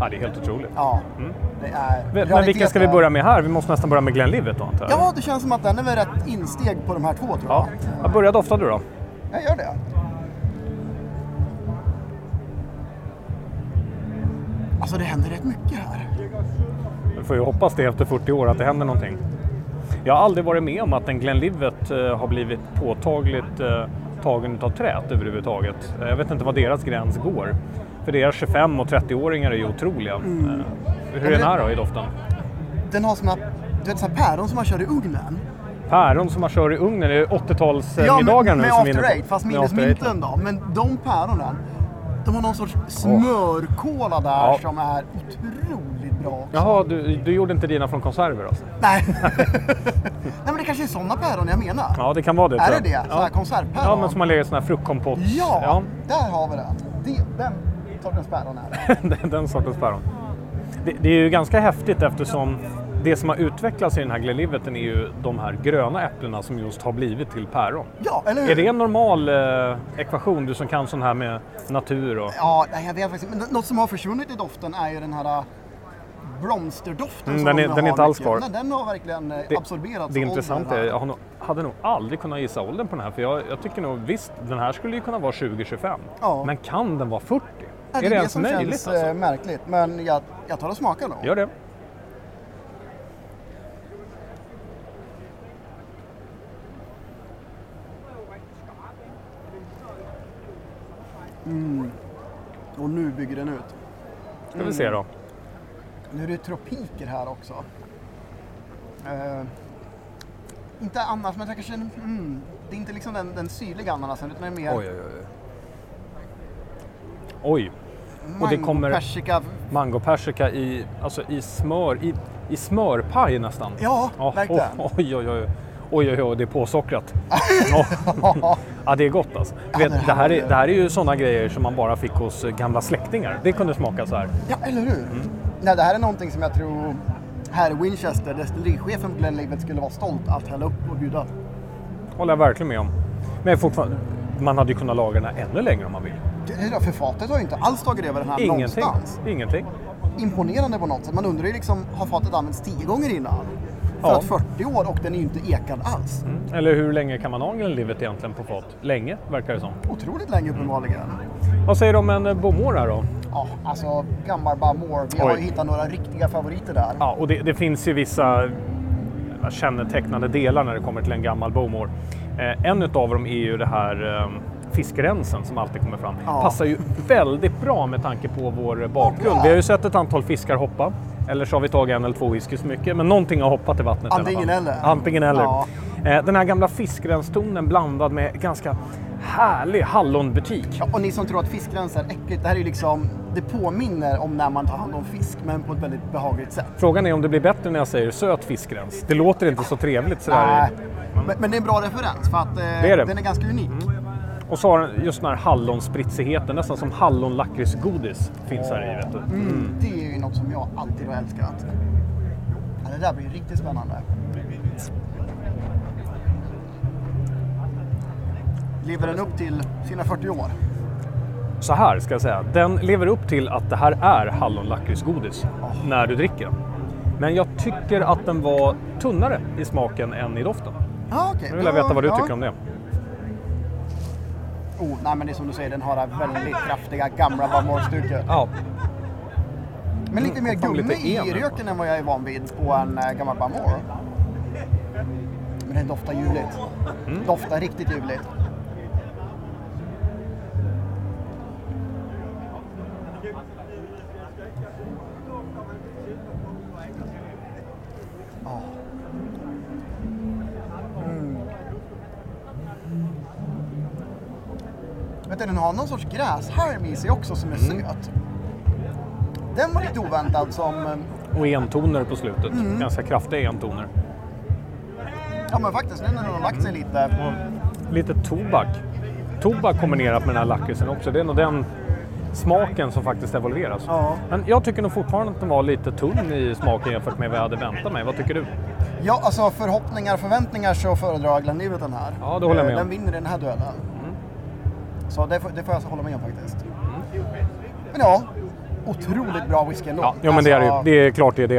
Ja, det är helt otroligt. Ja, det är Men, vilken ska vi börja med här? Vi måste nästan börja med Glenlivet då, antar jag? Ja, det känns som att den är väl rätt insteg på de här två tror jag. ja. Jag börjar dofta du då. Jag gör det. Alltså det händer rätt mycket här. Vi får ju hoppas det efter 40 år att det händer någonting. Jag har aldrig varit med om att en Glenlivet eh, har blivit påtagligt eh, tagen av trät överhuvudtaget. Jag vet inte vad deras gräns går. För deras 25 och 30-åringar är ju otroliga. Eh, Hur är den här då i doften? Den har såna, du vet, såna päron som man kör i ugnen. Päron som man kör i ugnen, det är 80-talsmiddagar Ja, med, nu med som vi är after eight, fast Med minus after eight, mynten då. Men de päronen, de har någon sorts smörkola där Ja. som är otroligt bra. också. Jaha, du, du gjorde inte dina från konserver alltså? Nej. Nej men det kanske är sådana päron jag menar. Ja, det kan vara det. är det det? Sådana här Ja. konservpäron? ja, men som har legat i sån här fruktkompott. Ja, ja. där har vi. Det, den sortens päron är det. den, den sortens päron. Det, det är ju ganska häftigt eftersom det som har utvecklats i den här Glenliveten är ju de här gröna äpplena som just har blivit till päron. Ja, eller hur? Är det en normal eh, ekvation, du som kan sån här med natur och... Ja, nej, jag vet faktiskt Men något som har försvunnit i doften är ju den här äh, blomsterdoften Mm, som den de är- den är inte alls kvar. Den har verkligen eh, Det- absorberats Det av intressanta åldern är, här. jag nog, hade nog aldrig kunnat gissa åldern på den här för jag, jag tycker nog visst, den här skulle ju kunna vara 20-25. Ja. Men kan den vara 40? Nej, är det det ens som möjligt känns alltså? eh, märkligt. Men jag, jag tar och smakar då. Gör det. Och nu bygger den ut. Ska vi se då. Nu är det tropiker här också. Eh, inte annars, men jag kanske... Mm, det är inte liksom den, den syrliga ananasen utan det är mer... Oj, oj, oj. Oj. Och det kommer persika. mango persika i, alltså i smör, i, i smörpaj nästan. Ja, Ja, verkligen. Oj, oj, oj. Oj, oj, oj, det är påsockrat. Ja. ja, det är gott alltså. Du vet, det här är, det. här är ju sådana grejer som man bara fick hos eh, gamla släktingar. Det kunde smaka så här. Ja, eller hur? Mm. Nej, det här är någonting som jag tror här i Winchester, destillerichefen på Glenlivet skulle vara stolt att hälla upp och bjuda. håller jag verkligen med om. Men fortfarande, man hade ju kunnat laga den här ännu längre om man vill. Det- För fatet har ju inte alls tagit över den här Ingenting. någonstans. Ingenting. Imponerande på något sätt. Man undrar ju liksom, har fatet använts tio gånger innan? För Ja. att 40 år och den är ju inte ekad alls. Eller hur länge kan man ha Glenlivet egentligen på fat? Länge, verkar det som. Otroligt länge uppenbarligen. Vad säger du om en eh, Bomor här då? Ja, alltså gammal Bamor. Vi har Oj. ju hittat några riktiga favoriter där. Ja, och det, det finns ju vissa kännetecknande delar när det kommer till en gammal Bowmore. Eh, en utav dem är ju det här eh, fiskrensen som alltid kommer fram. Ja. Passar ju väldigt bra med tanke på vår bakgrund. Vi har ju sett ett antal fiskar hoppa. Eller så har vi tagit en eller två whisky så mycket. Men någonting har hoppat i vattnet Antingen eller. Antingen eller. Ja. Eh, den här gamla fiskrenstonen blandad med ganska härlig hallonbutik. Ja, och ni som tror att fiskrens är äckligt, det här är ju liksom, det påminner om när man tar hand om fisk, men på ett väldigt behagligt sätt. Frågan är om det blir bättre när jag säger söt fiskrens. Det låter inte så trevligt sådär. Nej, men, men det är en bra referens för att eh, Det är det. den är ganska unik. Och så har den just den här hallonspritsigheten, nästan som hallonlakritsgodis finns här i. Vet du. Mm. Det är ju något som jag alltid har älskat. Ja, det där blir riktigt spännande. Lever den upp till sina 40 år? Så här ska jag säga, den lever upp till att det här är hallonlakritsgodis när du dricker den. Men jag tycker att den var tunnare i smaken än i doften. Ja, okej. Nu vill jag veta vad du ja. tycker om det. Oh, nej, men det är som du säger, den har väldigt kraftiga gamla Bamor-stuket. Ja, Men lite mer fan, gummi lite i en. röken än vad jag är van vid på en äh, gammal Bamor. Men den doftar ljuvligt. Mm. Doftar riktigt ljuvligt. Har någon sorts gräshalm i sig också som är Mm. söt. Den var lite oväntad som, eh, och entoner på slutet. Mm. Ganska kraftiga entoner. ja men faktiskt nu när den har lagt sig lite. Lite tobak. Tobak kombinerat med den här lakritsen också. Det är nog den smaken som faktiskt evolveras. Ja. Men jag tycker nog fortfarande att den var lite tunn i smaken jämfört med vad jag hade väntat mig. Vad tycker du? Ja, alltså förhoppningar och förväntningar så föredrar jag Glenlivet den här. Ja, det håller jag med Eh, om. Den vinner den här duellen. Så det, får- det får jag alltså hålla med om faktiskt. Men ja, otroligt bra whisky ändå. Ja, jo, men det är det. Alltså, Det är klart det är det.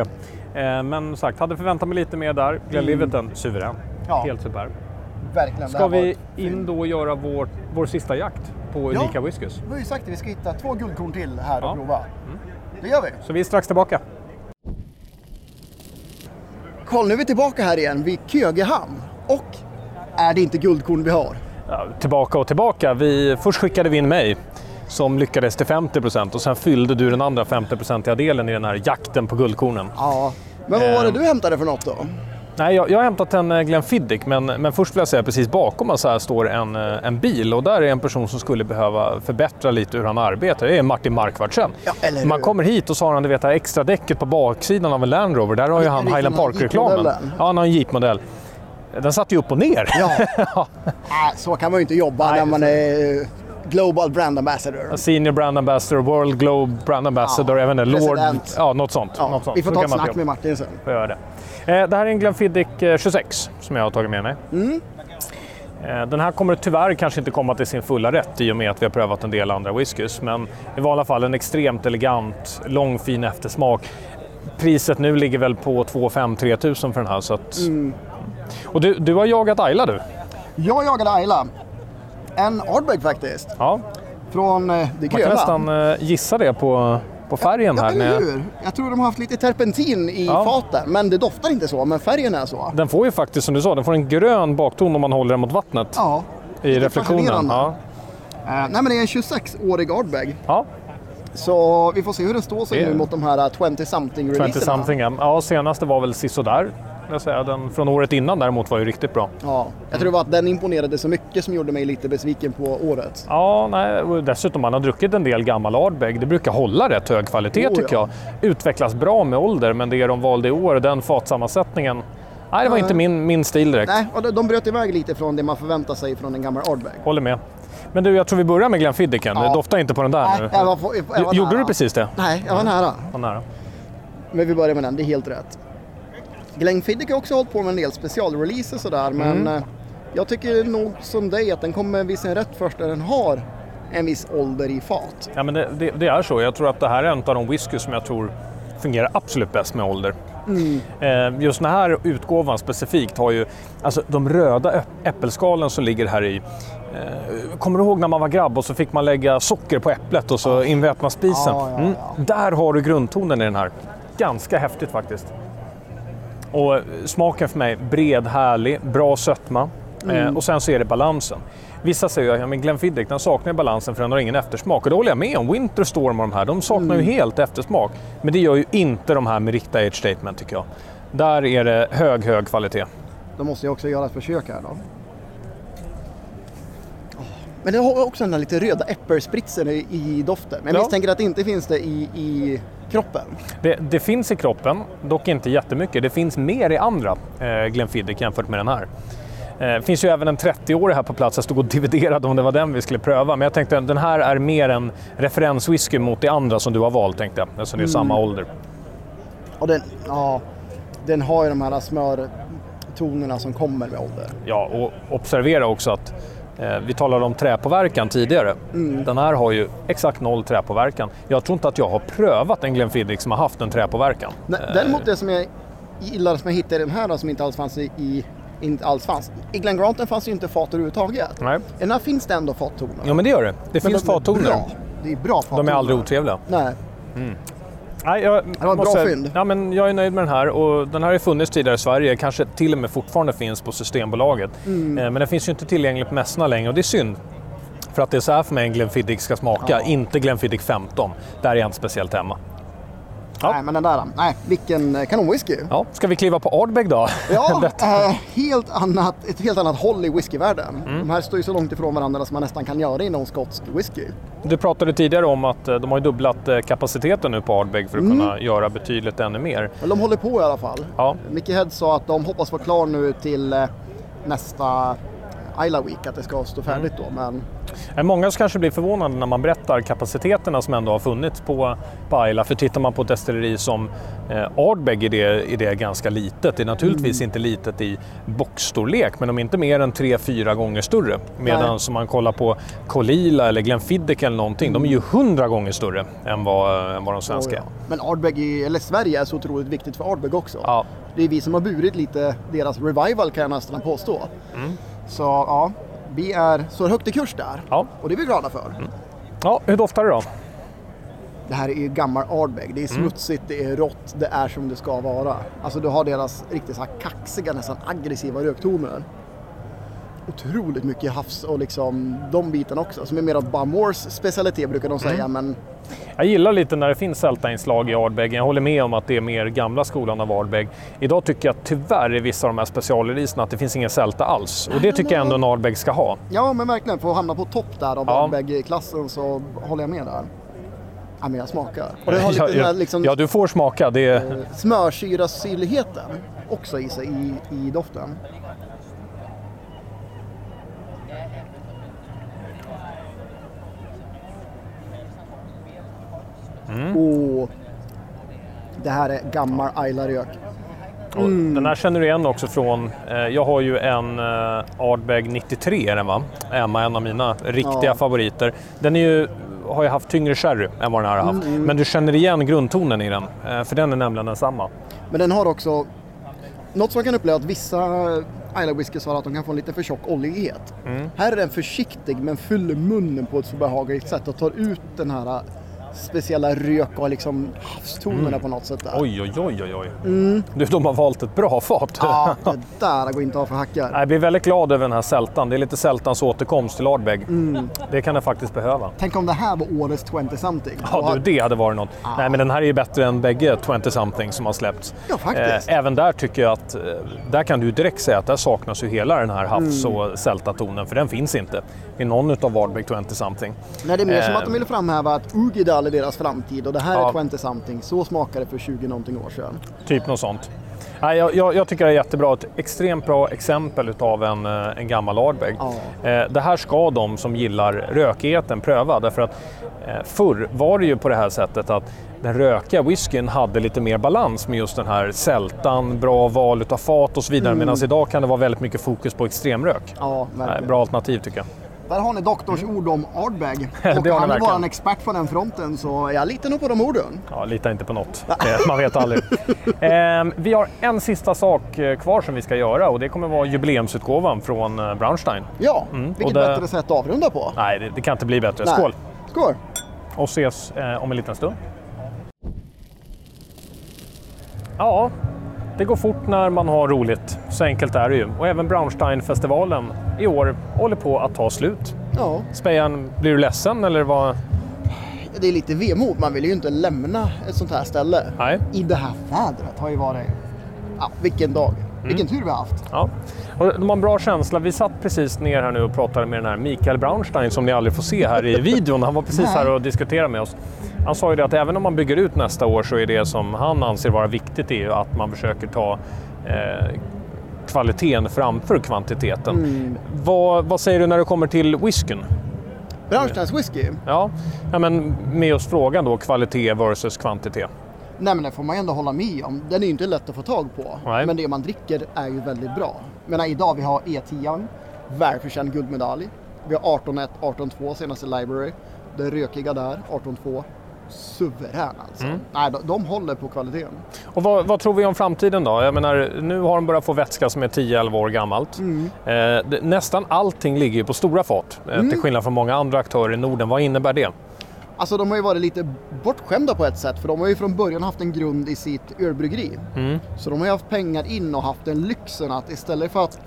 Eh, Men sagt, hade förväntat mig lite mer där. Glenliveten, suverän. Ja. Helt superb. Verkligen. det Ska vi in då och göra vår, vår sista jakt på Ja. unika whiskys? Vi har ju sagt att vi ska hitta två guldkorn till här Ja. och prova. Det gör vi. Så vi är strax tillbaka. Karl, nu är vi tillbaka här igen vid Kögehamn. Och är det inte guldkorn vi har? Ja, tillbaka och tillbaka. Vi, först skickade vi in mig som lyckades till 50% och sen fyllde du den andra 50-procentiga delen i den här jakten på guldkornen. Ja. Men vad var det Ehm. du hämtade för något då? Nej, jag, jag har hämtat en eh, Glenfiddich, men, men först vill jag säga precis bakom oss här står en, eh, en bil och där är en person som skulle behöva förbättra lite hur han arbetar. Det är Martin Markvardsen. Ja, Man kommer hit och så har han det vet, extra däcket på baksidan av en Land Rover. Där har ju han Highland Park-reklamen. Ja, han har en Jeep-modell. Den satt ju upp och ner. Ja. Så kan man ju inte jobba Nej, när man är Global Brand Ambassador. Senior Brand Ambassador, World Globe Brand Ambassador, Ja, inte, Lord... Ja, något sånt. Ja, något sånt. vi får ta ett snack med. Martin sen. Får göra det. Eh, Det här är en Glenfiddich eh, 26 som jag har tagit med mig. Mm. Eh, Den här kommer tyvärr kanske inte komma till sin fulla rätt i och med att vi har prövat en del andra whiskys. Men i alla fall en extremt elegant, lång fin eftersmak. Priset nu ligger väl på 2 5 3 tusen för den här. Så att... Mm. Och du, du har jagat Ayla du? Jag jagade Ayla. En Ardbeg faktiskt. Ja, Från eh, det man kan gröna. nästan eh, gissa det på, på färgen Ja, här. eller Med- hur? Jag tror de har haft lite terpentin i Ja. faten. Men det doftar inte så, men färgen är så. Den får ju faktiskt, som du sa, den får en grön bakton om man håller den mot vattnet. Ja. I reflektionen. Ja. Eh, nej men det är en 26-årig Ardbeg. ja, Så vi får se hur den står sig Det nu mot de här 20-something 20 releaserna. something. Ja, Ja, senaste var väl sisådär. Jag säga. Den från året innan däremot var ju riktigt bra. Ja, jag tror det var att den imponerade så mycket som gjorde mig lite besviken på året. Ja, nej, dessutom man har druckit en del gammal Ardbeg. Det brukar hålla rätt hög kvalitet Oh, tycker ja. jag. Utvecklas bra med ålder, men det de valde i år, den fatsammansättningen, nej det var inte min, min stil direkt. Nej, och de- bröt iväg lite från det man förväntar sig från en gammal Ardbeg. Håller med. Men du, jag tror vi börjar med Glenfiddichen. Ja. Det doftar inte på den där Nej, nu. jag var, jag var Gjorde nära. du precis det? Nej, jag var nära. Var nära. Men vi börjar med den, det är helt rätt. Glenfiddich har också hållit på med en del specialreleaser sådär, men Mm. eh, jag tycker nog som dig att den kommer visa en rätt först när den har en viss ålder i fat. Ja, men det, det, det är så. Jag tror att det här är en av de whisky som jag tror fungerar absolut bäst med ålder. Eh, just den här utgåvan specifikt har ju, alltså de röda äpp- äppelskalen som ligger här i. Eh, kommer du ihåg när man var grabb och så fick man lägga socker på äpplet och så invätna spisen? Ja, ja, Mm, där har du grundtonen i den här. Ganska häftigt faktiskt. Och eh, smaken för mig, bred, härlig, bra sötma. Eh, och sen så är det balansen. Vissa säger att ja, Glenfiddich den saknar balansen för den har ingen eftersmak. Och det håller jag med om. Winterstorm och de här, de saknar ju helt eftersmak. Men det gör ju inte de här med riktiga age statement tycker jag. Där är det hög, hög kvalitet. Då måste jag också göra ett försök här då. Men det har också den där lite röda äppelspritsen i, i doften. Men jag Ja. misstänker att det inte finns det i, i kroppen. Det, det finns i kroppen, dock inte jättemycket. Det finns mer i andra eh, Glenfiddich jämfört med den här. Eh, Det finns ju även en 30-årig här på plats. Jag stod och dividerade om det var den vi skulle pröva. Men jag tänkte att den här är mer en referenswhisky mot det andra som du har valt, tänkte jag. Eftersom det är samma ålder. Och den, ja, den har ju de här smörtonerna som kommer med ålder. Ja, och observera också att eh, vi talade om träpåverkan tidigare. Den här har ju exakt noll träpåverkan. Jag tror inte att jag har prövat en Glenfiddich som har haft en träpåverkan. Eh, Däremot det som jag gillar som jag hittade i den här då, som inte alls fanns i, inte alls fanns. I Glen Granton fanns ju inte fat överhuvudtaget. Nej. I den här finns det ändå fattoner. Ja, men det gör det. Det Men finns de fattoner. Det är bra fattoner. De är aldrig otrevliga. Nej. Nej, jag var ett måste, bra fynd. Ja, men jag är nöjd med den här och den här har funnits tidigare i Sverige, kanske till och med fortfarande finns på Systembolaget. Mm. Eh, Men den finns ju inte tillgänglig på mässorna längre och det är synd. För att det är så här för mig en Glenfiddich ska smaka, inte Glenfiddich 15. Där är jag inte speciellt hemma. Ja. Nej, men den där, nej, vilken eh, kanonwhisky. Ja, ska vi kliva på Ardbeg då? Ja, eh, helt annat, ett helt annat håll i whiskyvärlden. Mm. De här står ju så långt ifrån varandra som man nästan kan göra inom skotsk whisky. Du pratade tidigare om att eh, de har dubblat eh, kapaciteten nu på Ardbeg för att Mm. kunna göra betydligt ännu mer. Men de håller på i alla fall. Ja. Mickey Head sa att de hoppas vara klar nu till nästa Isla Week, att det ska stå färdigt då. Men Eh, Många kanske blir förvånade när man berättar kapaciteterna som ändå har funnits på, på Ayla. För tittar man på ett destilleri som eh, Ardbeg är det, är det ganska litet. Det är naturligtvis inte litet i boxstorlek, men de är inte mer än 3-4 gånger större. Medan som man kollar på Colila eller Glenfiddich eller någonting, de är ju 100 gånger större än vad, än vad de svenska är. Oh, ja. Men Ardbeg, i, eller Sverige är så otroligt viktigt för Ardbeg också. Ja. Det är vi som har burit lite deras revival kan jag nästan påstå. Mm. Så ja, vi är så högt i kurs där. Ja. Och det är vi glada för. ja, hur doftar det då? Det här är ju gammal Ardbeg. Det är Mm. smutsigt, det är rått, det är som det ska vara. Alltså du har deras riktigt så här kaxiga, nästan aggressiva röktoner. Otroligt mycket havs och liksom de bitarna också. Som är mer av Bumwars specialitet brukar de säga. Mm. Men Jag gillar lite när det finns sältainslag i Ardbeg. Jag håller med om att det är mer gamla skolan av Ardbeg. Idag tycker jag tyvärr i vissa av de här specialreleaserna att det finns ingen sälta alls. Och det tycker jag ändå en Ardbeg ska ha. ja, men verkligen. För att hamna på topp där av Ja. Ardbeg-klassen så håller jag med där. Ja, men jag smakar. Och det har lite Ja, den här liksom ja, du får smaka. Det eh, smörsyrasyrligheten också i sig i, i doften. Mm. Och det här är gammal Ayla-rök. Och Den här känner du igen också från, eh, jag har ju en eh, Ardbeg 93 är den va? Emma, en av mina riktiga Ja. favoriter. Den är ju, har ju haft tyngre sherry än vad den här har haft. Men du känner igen grundtonen i den, eh, för den är nämligen densamma. Men den har också något som man kan uppleva att vissa Isla whiskys har att de kan få en lite för tjock oljighet. Mm. Här är den försiktig men fyller munnen på ett så behagligt sätt och tar ut den här speciella rök och liksom havstonerna på något sätt där. Oj, oj, oj, oj, oj. Du, de har valt ett bra fat. Ja, det där går inte av för hackar. Jag blir väldigt glad över den här sältan. Det är lite sältans återkomst till Ardbeg. Det kan det faktiskt behöva. Tänk om det här var årets 20-something. Ja, du, det hade varit något. Nej, men den här är ju bättre än bägge 20-something som har släppts. Ja, faktiskt. Eh, även där tycker jag att, eh, där kan du direkt säga att där saknas ju hela den här havs och sältatonen, för den finns inte i någon utav Ardbeg 20-something. Nej, det är mer som Eh. att de vill framhäva att Ugidal är deras framtid och det här Ja. är 20-something. Så smakade det för 20 någonting år sedan. Typ något sånt. Nej, jag, jag, jag tycker det är jättebra. Ett extremt bra exempel utav en, eh, en gammal Ardbeg. Ja. Eh, det här ska de som gillar rökigheten pröva. Därför att eh, förr var det ju på det här sättet att den rökiga whiskyn hade lite mer balans med just den här sältan, bra val utav fat och så vidare. Mm. Medan idag kan det vara väldigt mycket fokus på extremrök. Ja, verkligen. bra alternativ tycker jag. Där har ni doktorsord om Ardbeg. Och han är en expert på den fronten så jag litar nog på de orden. Ja, lita inte på något. Man vet aldrig. Eh, vi har en sista sak eh, kvar som vi ska göra och det kommer vara jubileumsutgåvan från eh, Braunstein. Ja, Mm, vilket det- bättre sätt att avrunda på. Nej, det, det kan inte bli bättre. Nej. Skål! Skål! Och ses eh, om en liten stund. Ja, det går fort när man har roligt. Så enkelt är det ju. Och även Braunstein-festivalen i år håller på att ta slut. Ja, Spejan, blir du ledsen eller vad? det är lite vemod. Man vill ju inte lämna ett sånt här ställe. Nej. I det här vädret har ju varit... Ja, vilken dag. Mm. Vilken tur vi har haft. Ja. Och de har en bra känsla. Vi satt precis ner här nu och pratade med den här Mikael Braunstein som ni aldrig får se här i videon. Han var precis här och diskuterade med oss. Han sa ju det att även om man bygger ut nästa år så är det som han anser vara viktigt är ju att man försöker ta eh, kvaliteten framför kvantiteten. Mm. Vad, vad säger du när det kommer till whiskyn? Braunsteins whisky. Ja, ja, men med just frågan då kvalitet versus kvantitet. Nej men det får man ändå hålla med om. Den är ju inte lätt att få tag på. Nej. Men det man dricker är ju väldigt bra. Menar idag vi har E10, välförtjänt guldmedalj. Vi har 18.1, 18.2 senaste library. Det rökiga där, 18.2. Suverän alltså. Mm. Nej, de, de håller på kvaliteten. Och vad, vad tror vi om framtiden då? Jag menar, nu har de börjat få vätska som är 10-11 år gammalt. Mm. Eh, det, nästan allting ligger ju på stora fat, eh, Mm. till skillnad från många andra aktörer i Norden. Vad innebär det? Alltså de har ju varit lite bortskämda på ett sätt för de har ju från början haft en grund i sitt ölbryggeri. Mm. Så de har ju haft pengar in och haft den lyxen att istället för att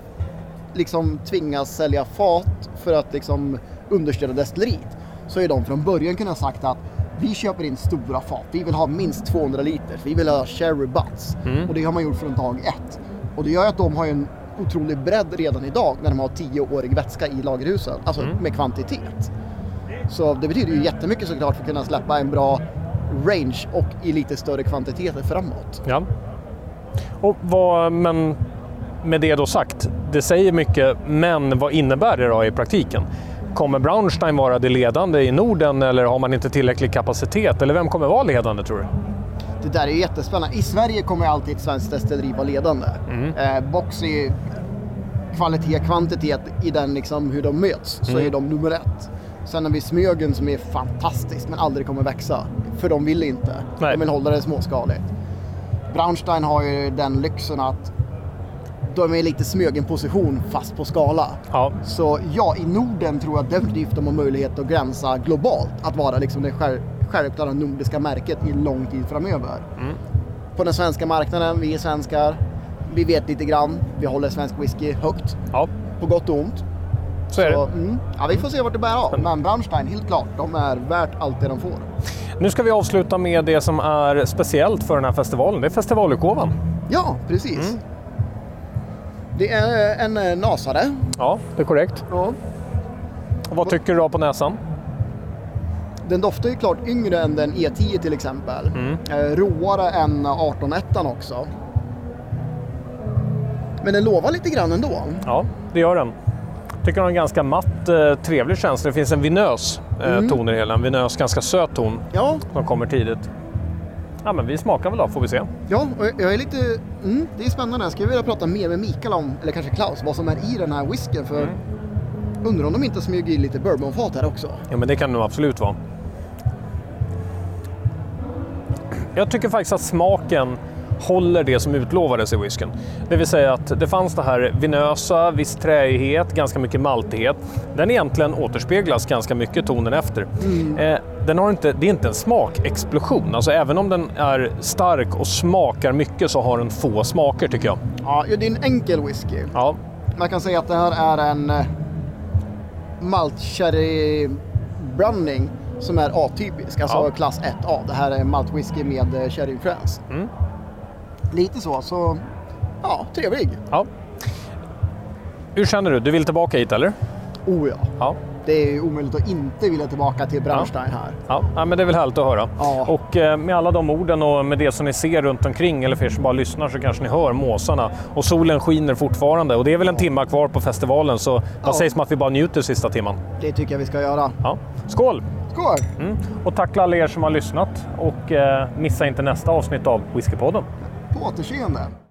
liksom tvingas sälja fat för att liksom understödja destilleriet så är de från början kunnat sagt att vi köper in stora fat. Vi vill ha minst 200 liter. Vi vill ha sherry butts. Och det har man gjort från dag ett. Och det gör att de har en otrolig bredd redan idag när de har 10-årig vätska i lagerhusen. Alltså med kvantitet. Så det betyder ju jättemycket såklart för att kunna släppa en bra range och i lite större kvantiteter framåt. Ja. Och vad, men med det då sagt, det säger mycket, men vad innebär det då i praktiken? Kommer Braunstein vara det ledande i Norden eller har man inte tillräcklig kapacitet? Eller vem kommer vara ledande tror du? Det där är jättespännande. I Sverige kommer alltid ett svenskt destilleri vara ledande. Eh, Boxy, kvalitet, kvantitet i den liksom hur de möts, så är de nummer ett. Sen har vi Smögen som är fantastiskt men aldrig kommer växa. För de vill inte. Nej. De vill hålla det småskaligt. Braunstein har ju den lyxen att de är lite Smögen-position fast på skala. Ja, Så ja, i Norden tror jag definitivt de har möjlighet att gränsa globalt. Att vara liksom det själv, självklara nordiska märket i lång tid framöver. På den svenska marknaden, vi är svenskar. Vi vet lite grann. Vi håller svensk whisky högt. ja På gott och ont. så är det. Så, mm, ja, vi får se vart det bär av. Men Braunstein, helt klart, de är värt allt det de får. Nu ska vi avsluta med det som är speciellt för den här festivalen. Det är festivalutgåvan. Ja, precis. Det är en eh, nasare. Ja, det är korrekt. Ja. Vad tycker du då på näsan? Den doftar ju klart yngre än den E10 till exempel. Eh, råare än 18-ettan också. Men den lovar lite grann ändå. Ja, det gör den. Tycker den har en ganska matt, eh, trevlig känsla. Det finns en vinös eh, ton i hela. En vinös, ganska söt ton Ja, som kommer tidigt. Ja, men vi smakar väl då, får vi se. ja och jag är lite... Mm, det är spännande. Jag skulle vilja prata mer med Mikael om, eller kanske Klaus, vad som är i den här whiskyn. För undrar om de inte smyger in lite bourbonfat här också. Ja, men det kan det nog absolut vara. Jag tycker faktiskt att smaken håller det som utlovades i whiskyn. Det vill säga att det fanns det här vinösa, viss träighet, ganska mycket maltighet. Den egentligen återspeglas ganska mycket tonen efter. Eh, den har inte, det är inte en smakexplosion. Alltså även om den är stark och smakar mycket så har den få smaker tycker jag. Ja, det är en enkel whisky. Ja, Man kan säga att det här är en eh, malt sherry blandning som är atypisk, alltså Ja. klass 1A. Det här är malt whisky med eh, sherryinfluens. Mm. Lite så, så ja, trevlig. ja. Hur känner du? Du vill tillbaka hit eller? Oh ja. Ja. Det är ju omöjligt att inte vilja tillbaka till Brandstein här. Ja, ja, men det är väl härligt att höra. Ja. Och eh, med alla de orden och med det som ni ser runt omkring, eller för er som bara lyssnar, så kanske ni hör måsarna. Och solen skiner fortfarande och det är väl en timma kvar på festivalen, så vad sägs om att vi bara njuter sista timman? Det tycker jag vi ska göra. Ja. Skål! Skål! Mm. Och tack alla er som har lyssnat och eh, missa inte nästa avsnitt av Whiskypodden. På återseende!